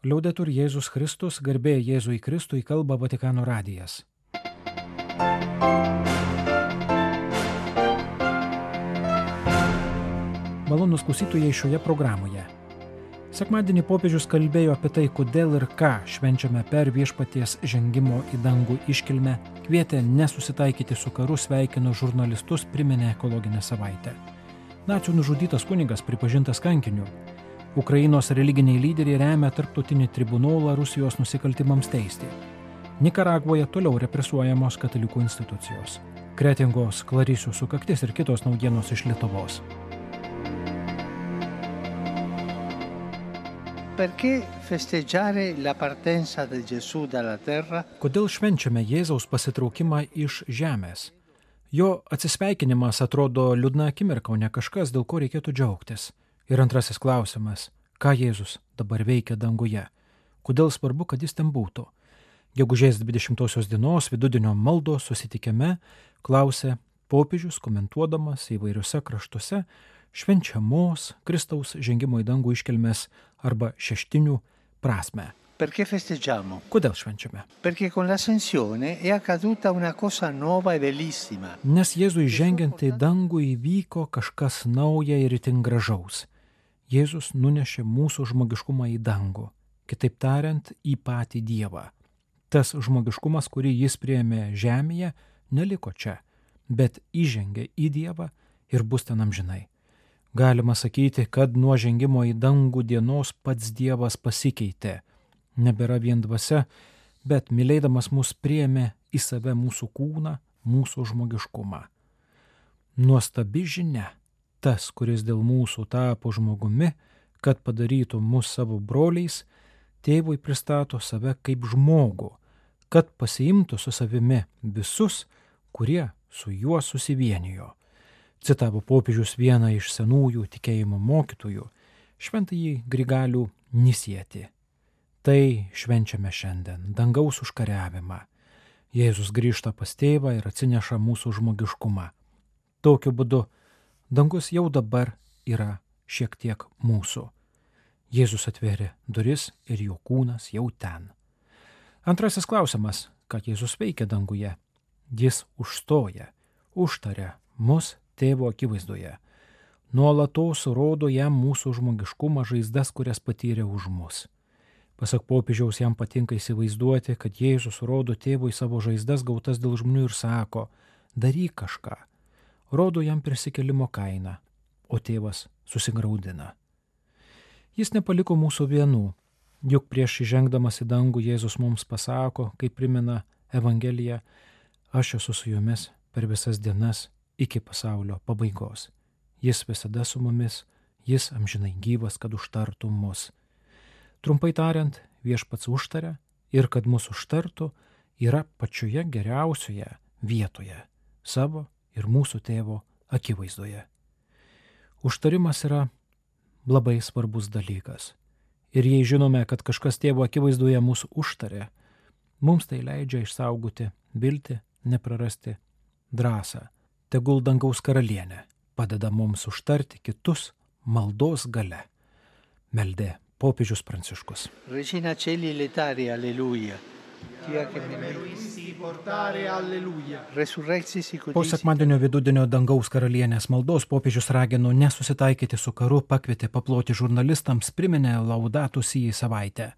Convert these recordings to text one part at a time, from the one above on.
Liaudetur Jėzus Kristus, garbė Jėzui Kristui, kalba Vatikano radijas. Malonus klausytojai šioje programoje. Sekmadienį popiežius kalbėjo apie tai, kodėl ir ką švenčiame per viešpaties žengimo į dangų iškilmę, kvietė nesusitaikyti su karu, sveikino žurnalistus, priminė ekologinę savaitę. Nacijų nužudytas kunigas pripažintas kankiniu, Ukrainos religiniai lyderiai remia tarptautinį tribunolą Rusijos nusikaltimams teisti. Nikaragvoje toliau represuojamos katalikų institucijos. Kretingos Klarysių sukaktis ir kitos naujienos iš Lietuvos. Kodėl švenčiame Jėzaus pasitraukimą iš žemės? Jo atsisveikinimas atrodo liūdna akimirka, o ne kažkas, dėl ko reikėtų džiaugtis. Ir antrasis klausimas - ką Jėzus dabar veikia danguje? Kodėl svarbu, kad jis ten būtų? Gegužės 20 dienos vidudienio maldo susitikime klausė popiežius komentuodamas įvairiuose kraštuose švenčiamos Kristaus žengimo į dangų iškelmes arba šeštinių prasme. Perché festeggiamo? Kodėl švenčiame? Perché con l'ascensione è accaduta una cosa nuova e bellissima. Nes Jėzui žengiant į dangų įvyko kažkas nauja ir itin gražaus. Jėzus nunešė mūsų žmogiškumą į dangų, kitaip tariant, į patį Dievą. Tas žmogiškumas, kurį jis prieėmė žemėje, neliko čia, bet įžengė į Dievą ir bus ten amžinai. Galima sakyti, kad nuo žengimo į dangų dienos pats Dievas pasikeitė. Nebėra vien dvasia, bet mylėdamas mus priemė į save mūsų kūną, mūsų žmogiškumą. Nuostabi žinia tas, kuris dėl mūsų tapo žmogumi, kad padarytų mus savo broliais, tėvui pristato save kaip žmogų, kad pasiimtų su savimi visus, kurie su juo susivienijo. Citavo popiežius vieną iš senųjų tikėjimo mokytojų, šventąjį Grigalių Nisietį. Tai švenčiame šiandien - dangaus užkariavimą. Jėzus grįžta pas tėvą ir atsineša mūsų žmogiškumą. Tokiu būdu dangus jau dabar yra šiek tiek mūsų. Jėzus atvėrė duris ir jo kūnas jau ten. Antrasis klausimas, ką Jėzus veikia danguje. Jis užstoja, užtaria mus tėvo akivaizdoje. Nuolatos rodo jam mūsų žmogiškumą žaizdas, kurias patyrė už mus. Pasak popiežiaus jam patinka įsivaizduoti, kad Jėzus rodo tėvui savo žaizdas gautas dėl žmonių ir sako, daryk kažką, rodo jam persikelimo kainą, o tėvas susigaudina. Jis nepaliko mūsų vienų, juk prieš įžengdamas į dangų Jėzus mums pasako, kaip primena Evangelija, aš esu su jumis per visas dienas iki pasaulio pabaigos. Jis visada su mumis, jis amžinai gyvas, kad užtartų mus. Trumpai tariant, viešpats užtaria ir kad mūsų užtartų yra pačioje geriausioje vietoje - savo ir mūsų tėvo akivaizdoje. Užtarimas yra labai svarbus dalykas. Ir jei žinome, kad kažkas tėvo akivaizdoje mūsų užtarė, mums tai leidžia išsaugoti viltį, neprarasti drąsą. Tegul dangaus karalienė padeda mums užtarti kitus maldos gale. Meldė popiežius Pranciškus. Regina Celi letari, alleluja. Po sekmadienio vidudienio dangaus karalienės maldos popiežius ragino nesusitaikyti su karu, pakvietė paploti žurnalistams, priminė laudatus į savaitę.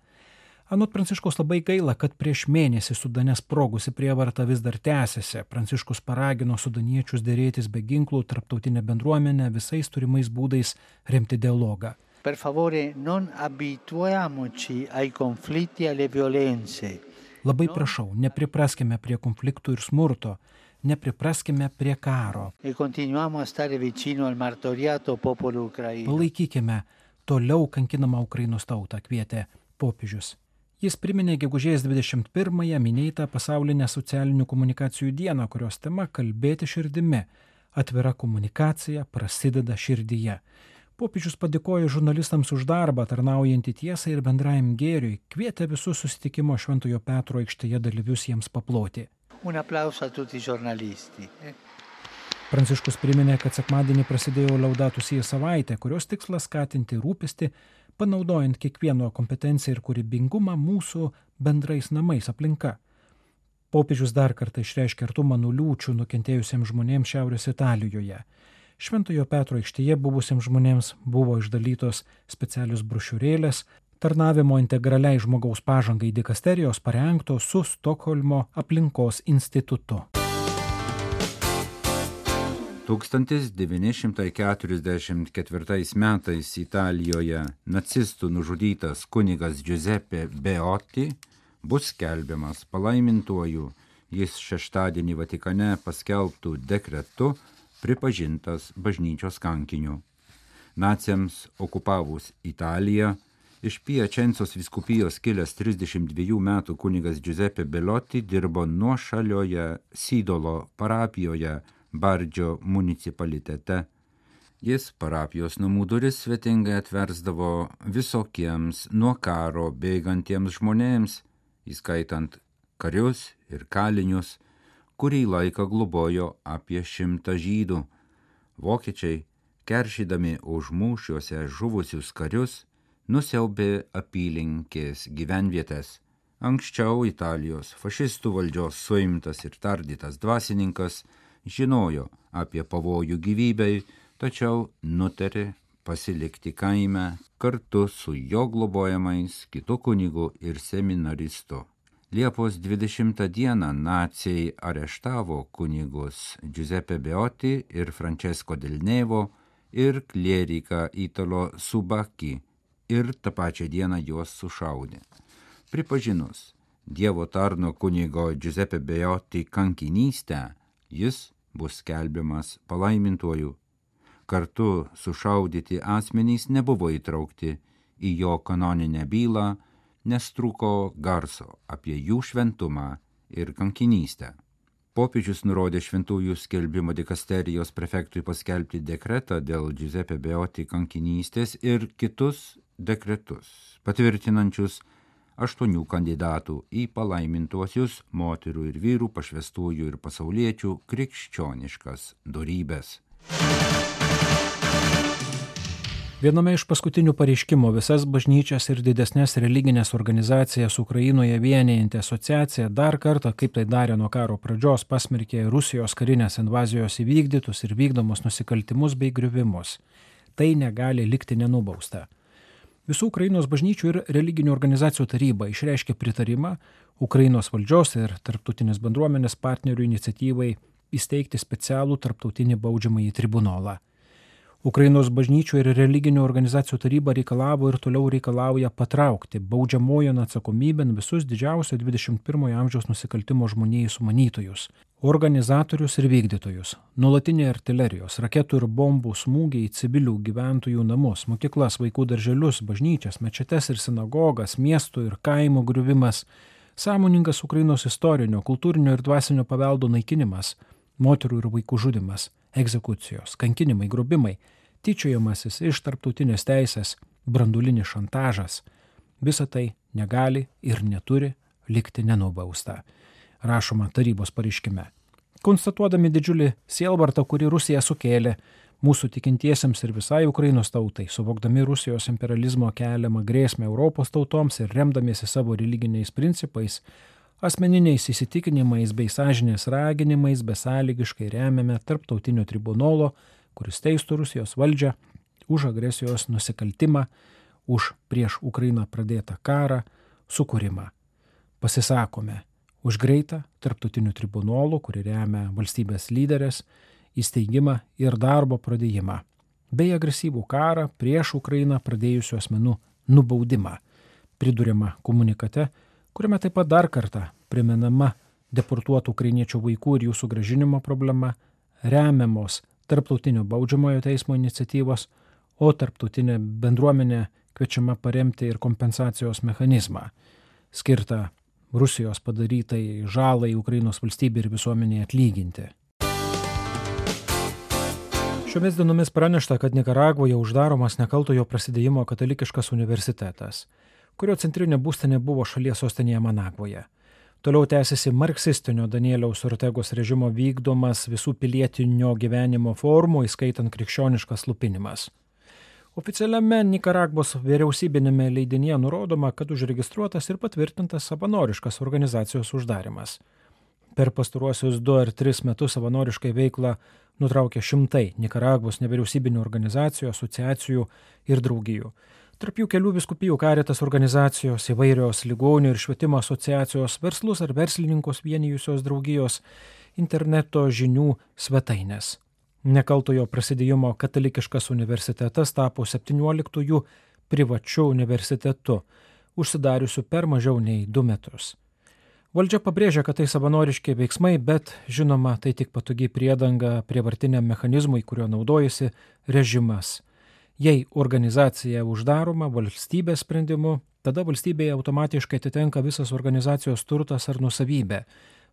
Anot Pranciškos labai gaila, kad prieš mėnesį Sudane sprogusi prievarta vis dar tęsiasi. Pranciškus paragino sudaniečius dėrėtis be ginklų, tarptautinę bendruomenę visais turimais būdais remti dialogą. Per favore, non abituiamoci ai conflitti e alle violenze. Labai prašau, nepripraskime prie konfliktų ir smurto, nepripraskime prie karo. E. Palaikykime toliau kankinamą Ukrainos tautą, kvietė popiežius. Jis priminė gegužės 21-ąją minėtą pasaulinę socialinių komunikacijų dieną, kurios tema - kalbėti širdimi. Atvira komunikacija prasideda širdyje. Popiežius padėkojo žurnalistams už darbą, tarnaujantį tiesai ir bendrajam gėriui, kvietė visus susitikimo Šventojo Petro aikštėje dalyvius jiems paploti. Pranciškus priminė, kad sekmadienį prasidėjo Laudatus į savaitę, kurios tikslas skatinti rūpestį panaudojant kiekvieno kompetenciją ir kūrybingumą mūsų bendrais namais aplinka. Popiežius dar kartą išreiškė artumą nuliūčių nukentėjusiems žmonėms Šiaurės Italijoje. Šventojo Petro aikštėje buvusiems žmonėms buvo išdalytos specialius brošiūrėlės, tarnavimo integraliai žmogaus pažangai dikasterijos parengtos su Stokholmo aplinkos institutu. 1944 metais Italijoje nacistų nužudytas kunigas Giuseppe Beotti bus skelbiamas palaimintuoju, jis šeštadienį Vatikane paskelbtų dekretu pripažintas bažnyčios kankiniu. Naciams okupavus Italiją, iš Piačencos viskupijos kilęs 32 metų kunigas Giuseppe Belotti dirbo nuošalioje Sydolo parapijoje Bardžio municipalitete. Jis parapijos namų duris svetingai atversdavo visokiems nuo karo bėgantiems žmonėms, įskaitant karius ir kalinius, kurį laiką globojo apie šimtą žydų. Vokiečiai, keršydami už mūšiuose žuvusius karius, nusiaubė apylinkės gyvenvietės. Anksčiau Italijos fašistų valdžios suimtas ir tardytas dvasininkas žinojo apie pavojų gyvybei, tačiau nutarė pasilikti kaime kartu su jo globojamais kitų kunigų ir seminaristu. Liepos 20 dieną nacijai areštavo kunigus Giuseppe Beoti ir Francesco Del Nevo ir klieriką Italo Subaki ir tą pačią dieną juos sušaudė. Pripažinus Dievo tarno kunigo Giuseppe Beoti kankinystę, jis bus skelbiamas palaimintuoju. Kartu sušaudyti asmenys nebuvo įtraukti į jo kanoninę bylą, nes trūko garso apie jų šventumą ir kankinystę. Popiežius nurodė šventųjų skelbimo dikasterijos prefektui paskelbti dekretą dėl Giuseppe Beoti kankinystės ir kitus dekretus, patvirtinančius aštuonių kandidatų į palaimintuosius moterų ir vyrų pašvestųjų ir pasauliečių krikščioniškas darybės. Viename iš paskutinių pareiškimų visas bažnyčias ir didesnės religinės organizacijas Ukrainoje vienijanti asociacija dar kartą, kaip tai darė nuo karo pradžios, pasmerkė Rusijos karinės invazijos įvykdytus ir vykdomus nusikaltimus bei griuvimus. Tai negali likti nenubausta. Visų Ukrainos bažnyčių ir religinių organizacijų taryba išreiškė pritarimą Ukrainos valdžios ir tarptautinės bendruomenės partnerių iniciatyvai įsteigti specialų tarptautinį baudžiamąjį tribunolą. Ukrainos bažnyčių ir religinių organizacijų taryba reikalavo ir toliau reikalauja patraukti baudžiamojon atsakomybėn visus didžiausio 21 amžiaus nusikaltimo žmonijai sumanytojus organizatorius ir vykdytojus nuolatiniai artilerijos raketų ir bombų smūgiai į civilių gyventojų namus mokyklas vaikų darželius bažnyčias mečetes ir sinagogas miestų ir kaimų griuvimas sąmoningas ukrainos istorinio kultūrinio ir dvasinio paveldo naikinimas moterų ir vaikų žudimas egzekucijos kankinimai grobimai tyčiojamasis iš tarptautinės teisės brandulinis šantažas visa tai negali ir neturi likti nenubausta rašoma tarybos pareiškime. Konstatuodami didžiulį sielvartą, kurį Rusija sukėlė mūsų tikintiesiems ir visai Ukrainos tautai, suvokdami Rusijos imperializmo keliamą grėsmę Europos tautoms ir remdamiesi savo religiniais principais, asmeniniais įsitikinimais bei sąžinės raginimais besąlygiškai remiame tarptautinio tribunolo, kuris teistų Rusijos valdžią už agresijos nusikaltimą, už prieš Ukrainą pradėtą karą, sukūrimą. Pasisakome už greitą tarptautinių tribunolų, kuri remia valstybės lyderės, įsteigimą ir darbo pradėjimą, bei agresyvų karą prieš Ukrainą pradėjusių asmenų nubaudimą, priduriama komunikate, kuriame taip pat dar kartą primenama deportuotų ukrainiečių vaikų ir jų sugražinimo problema, remiamos tarptautinio baudžiamojo teismo iniciatyvos, o tarptautinė bendruomenė kviečiama paremti ir kompensacijos mechanizmą, skirtą Rusijos padarytai žalai Ukrainos valstybė ir visuomenė atlyginti. Šiomis dienomis pranešta, kad Nikaragvoje uždaromas nekaltojo prasidėjimo katalikiškas universitetas, kurio centrinė būstinė buvo šalies sostinėje Managvoje. Toliau tęsiasi marksistinio Danieliaus Ortegos režimo vykdomas visų pilietinio gyvenimo formų, įskaitant krikščioniškas lupinimas. Oficialiame Nikaragvos vyriausybinėme leidinėje nurodoma, kad užregistruotas ir patvirtintas savanoriškas organizacijos uždarimas. Per pastaruosius du ar tris metus savanoriškai veiklą nutraukė šimtai Nikaragvos nevyriausybinių organizacijų, asociacijų ir draugijų. Tarp jų kelių viskupijų karitas organizacijos, įvairios ligonių ir švietimo asociacijos, verslus ar verslininkus vienijusios draugijos, interneto žinių svetainės. Nekaltojo prasidėjimo katalikiškas universitetas tapo 17-ųjų privačiu universitetu, užsidariusiu per mažiau nei du metus. Valdžia pabrėžia, kad tai savanoriški veiksmai, bet žinoma, tai tik patogi priedanga prievartiniam mechanizmui, kurio naudojasi režimas. Jei organizacija uždaroma valstybės sprendimu, tada valstybėje automatiškai atitenka visas organizacijos turtas ar nusavybė,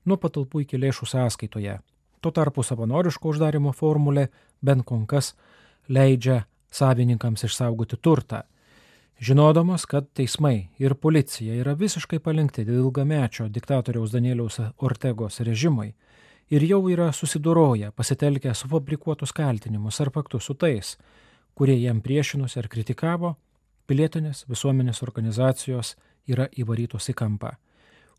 nuo patalpų iki lėšų sąskaitoje, Tuo tarpu savanoriško uždarimo formulė bent kol kas leidžia savininkams išsaugoti turtą. Žinodamas, kad teismai ir policija yra visiškai palinkti dėl ilgamečio diktatoriaus Danieliaus Ortegos režimui ir jau yra susidoroję, pasitelkę sufabrikuotus kaltinimus ar faktus su tais, kurie jam priešinosi ar kritikavo, pilietinės visuomenės organizacijos yra įvarytos į kampą.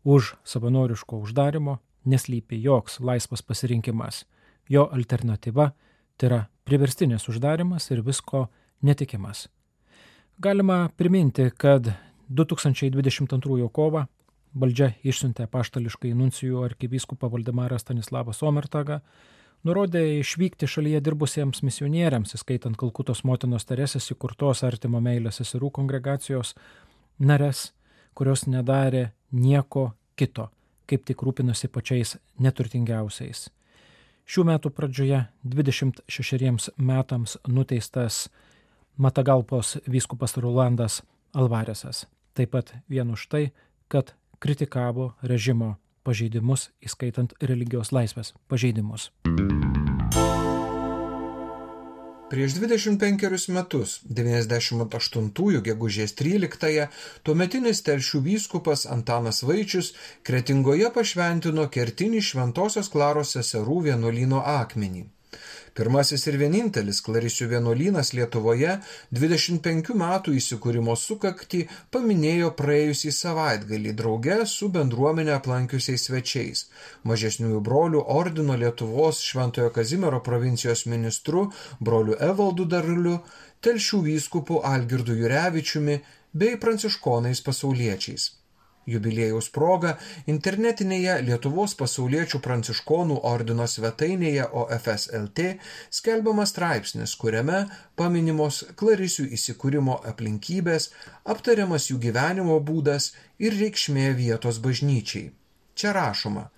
Už savanoriško uždarimo neslypi joks laisvas pasirinkimas. Jo alternatyva tai yra priverstinis uždarimas ir visko netikimas. Galima priminti, kad 2022 kovą valdžia išsiuntė paštališkai nuncijų arkivyskupą Valdemarą Stanislavą Somertagą, nurodė išvykti šalyje dirbusiems misionieriams, įskaitant Kalkutos motinos Teresės įkurtos artimo meilės seserų kongregacijos nares, kurios nedarė nieko kito kaip tik rūpinosi pačiais neturtingiausiais. Šių metų pradžioje 26 metams nuteistas Matagalpos vyskupas Rolandas Alvaresas, taip pat vien už tai, kad kritikavo režimo pažeidimus, įskaitant religijos laisvės pažeidimus. Prieš 25 metus, 98 gegužės 13-ąją, tuometinis telšių vyskupas Antanas Vaičius Kretingoje pašventino kertinį Šventojios Klaros seserų vienuolino akmenį. Pirmasis ir vienintelis Clarisių vienuolynas Lietuvoje 25 metų įsikūrimo sukakti paminėjo praėjusį savaitgalį drauge su bendruomenė aplankiusiais svečiais - mažesniųjų brolių ordino Lietuvos Šventojo Kazimiero provincijos ministru broliu Evaldu Darliu, telšių vyskupu Algirdu Jurevičiumi bei pranciškonais pasauliečiais. Jubiliejaus proga internetinėje Lietuvos pasauliečių pranciškonų ordino svetainėje OFSLT skelbiamas straipsnis, kuriame paminimos Klarisių įsikūrimo aplinkybės, aptariamas jų gyvenimo būdas ir reikšmė vietos bažnyčiai. Čia rašoma,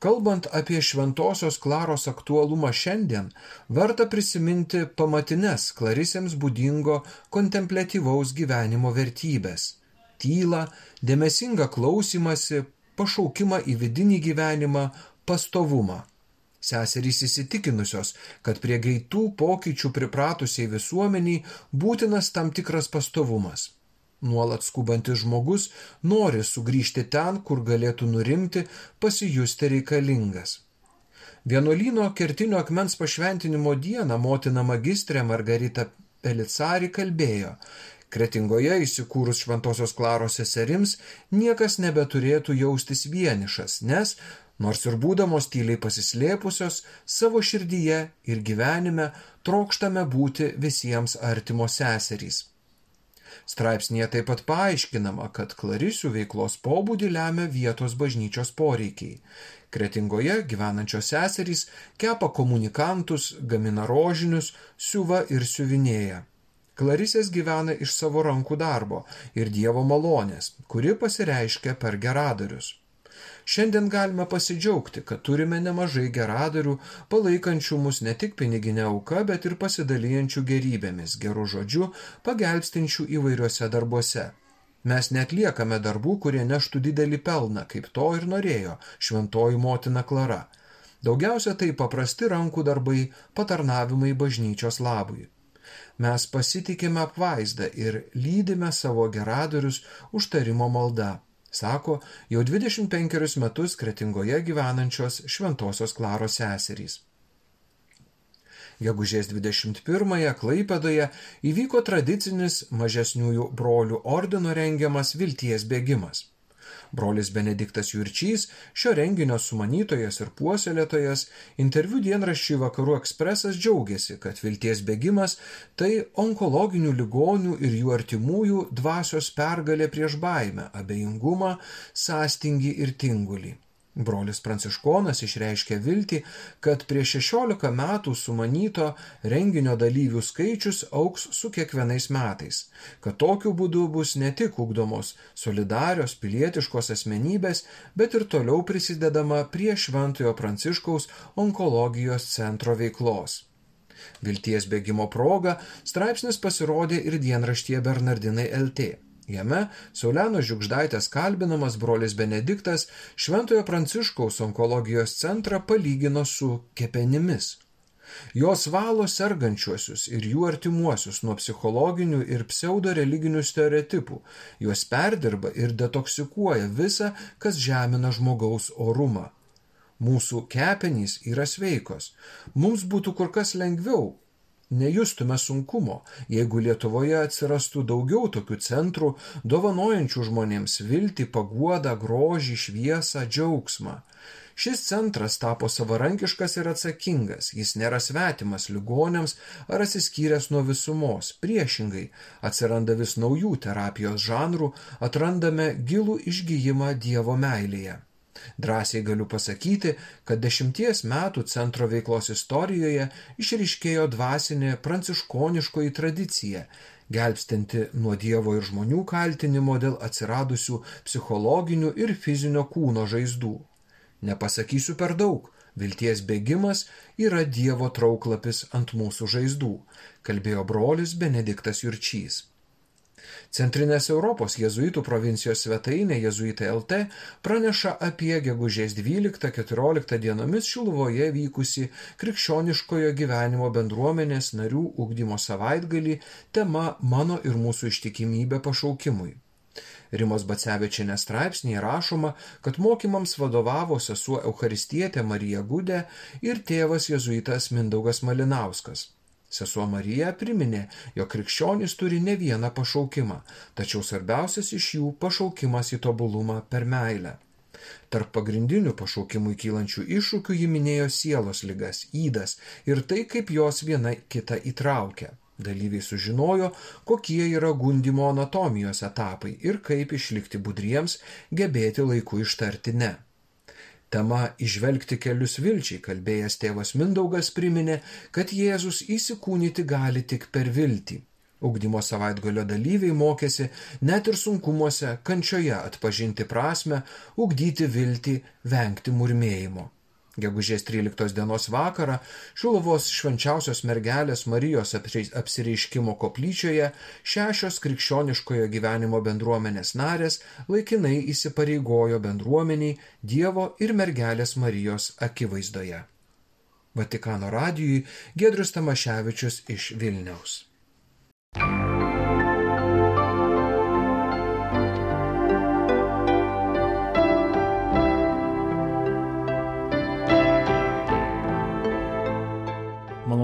Kalbant apie šventosios Klaros aktualumą šiandien, verta prisiminti pamatines Klarisėms būdingo kontemplatyvaus gyvenimo vertybės tylą, dėmesingą klausimąsi, pašaukimą į vidinį gyvenimą, pastovumą. Seserys įsitikinusios, kad prie greitų pokyčių pripratusiai visuomeniai būtinas tam tikras pastovumas. Nuolat skubantis žmogus nori sugrįžti ten, kur galėtų nurimti, pasijusti reikalingas. Vienuolino kertinio akmens pašventinimo dieną motina magistrė Margarita Pelicari kalbėjo, Kretingoje įsikūrus Šventojios Klaros seserims niekas nebeturėtų jaustis vienišas, nes, nors ir būdamos tyliai pasislėpusios, savo širdyje ir gyvenime trokštame būti visiems artimos seserys. Straipsnėje taip pat paaiškinama, kad klarisių veiklos pobūdį lemia vietos bažnyčios poreikiai. Kretingoje gyvenančios seserys kepa komunikantus, gamina rožinius, siuva ir siuvinėja. Klarisės gyvena iš savo rankų darbo ir Dievo malonės, kuri pasireiškia per geradarius. Šiandien galime pasidžiaugti, kad turime nemažai geradarių, palaikančių mus ne tik piniginę auką, bet ir pasidalijančių gerybėmis, gerų žodžių, pagelbstinčių įvairiuose darbuose. Mes netliekame darbų, kurie neštų didelį pelną, kaip to ir norėjo šventoji motina Klara. Daugiausia tai paprasti rankų darbai, patarnavimai bažnyčios labui. Mes pasitikime apvaizdą ir lydime savo geradorius užtarimo malda, sako jau 25 metus kretingoje gyvenančios šventosios klaros seserys. Gegužės 21-ąją Klaipėdoje įvyko tradicinis mažesniųjų brolių ordino rengiamas vilties bėgimas. Brolis Benediktas Jurčys, šio renginio sumanytojas ir puoselėtojas, interviu dienraščiui Vakarų ekspresas džiaugiasi, kad vilties bėgimas tai onkologinių ligonių ir jų artimųjų dvasios pergalė prieš baimę, abejingumą, sąstingį ir tingulį. Brolis Pranciškonas išreiškė viltį, kad prieš 16 metų sumanyto renginio dalyvių skaičius auks su kiekvienais metais, kad tokiu būdu bus ne tik ugdomos solidarios pilietiškos asmenybės, bet ir toliau prisidedama prie Šventojo Pranciškaus onkologijos centro veiklos. Vilties bėgimo proga straipsnis pasirodė ir dienraštyje Bernardinai LT. Jame Sauliano Žiugždaitės kalbinamas brolis Benediktas Šventojo Pranciškaus onkologijos centrą palygino su kepenimis. Jos valo sergančiuosius ir jų artimuosius nuo psichologinių ir pseudo religinių stereotipų, juos perdirba ir detoksikuoja visą, kas žemina žmogaus orumą. Mūsų kepenys yra sveikos. Mums būtų kur kas lengviau, nejustume sunkumo, jeigu Lietuvoje atsirastų daugiau tokių centrų, dovanojančių žmonėms viltį, paguodą, grožį, šviesą, džiaugsmą. Šis centras tapo savarankiškas ir atsakingas, jis nėra svetimas ligonėms ar atsiskyręs nuo visumos, priešingai atsiranda vis naujų terapijos žanrų, atrandame gilų išgyjimą Dievo meilėje. Drąsiai galiu pasakyti, kad dešimties metų centro veiklos istorijoje išriškėjo dvasinė pranciškoniškoji tradicija, gelbstinti nuo Dievo ir žmonių kaltinimo dėl atsiradusių psichologinių ir fizinio kūno žaizdų. Nepasakysiu per daug, vilties bėgimas yra Dievo trauklapis ant mūsų žaizdų, kalbėjo brolis Benediktas Jurčys. Centrinės Europos jėzuitų provincijos svetainė jėzuitai LT praneša apie gegužės 12-14 dienomis Šiluvoje vykusi krikščioniškojo gyvenimo bendruomenės narių ugdymo savaitgalį tema Mano ir mūsų ištikimybė pašaukimui. Rimos Bacevičianės straipsnėje rašoma, kad mokymams vadovavo sesuo Eucharistietė Marija Gudė ir tėvas jėzuitas Mindaugas Malinauskas. Sesuo Marija priminė, jog krikščionys turi ne vieną pašaukimą, tačiau svarbiausias iš jų pašaukimas į tobulumą per meilę. Tarp pagrindinių pašaukimui kylančių iššūkių ji minėjo sielos ligas, įdas ir tai, kaip jos viena kitą įtraukia. Dalyviai sužinojo, kokie yra gundimo anatomijos etapai ir kaip išlikti budriems, gebėti laiku ištarti ne. Tema išvelgti kelius vilčiai kalbėjęs tėvas Mindaugas priminė, kad Jėzus įsikūnyti gali tik per viltį. Ugdymo savaitgalio dalyviai mokėsi net ir sunkumuose, kančioje atpažinti prasme, ugdyti viltį, vengti murmėjimo. Gegužės 13 dienos vakarą Šiluvos švenčiausios mergelės Marijos apsireiškimo koplyčioje šešios krikščioniškojo gyvenimo bendruomenės narės laikinai įsipareigojo bendruomeniai Dievo ir mergelės Marijos akivaizdoje. Vatikano radijui Gedrius Tamaševičius iš Vilniaus.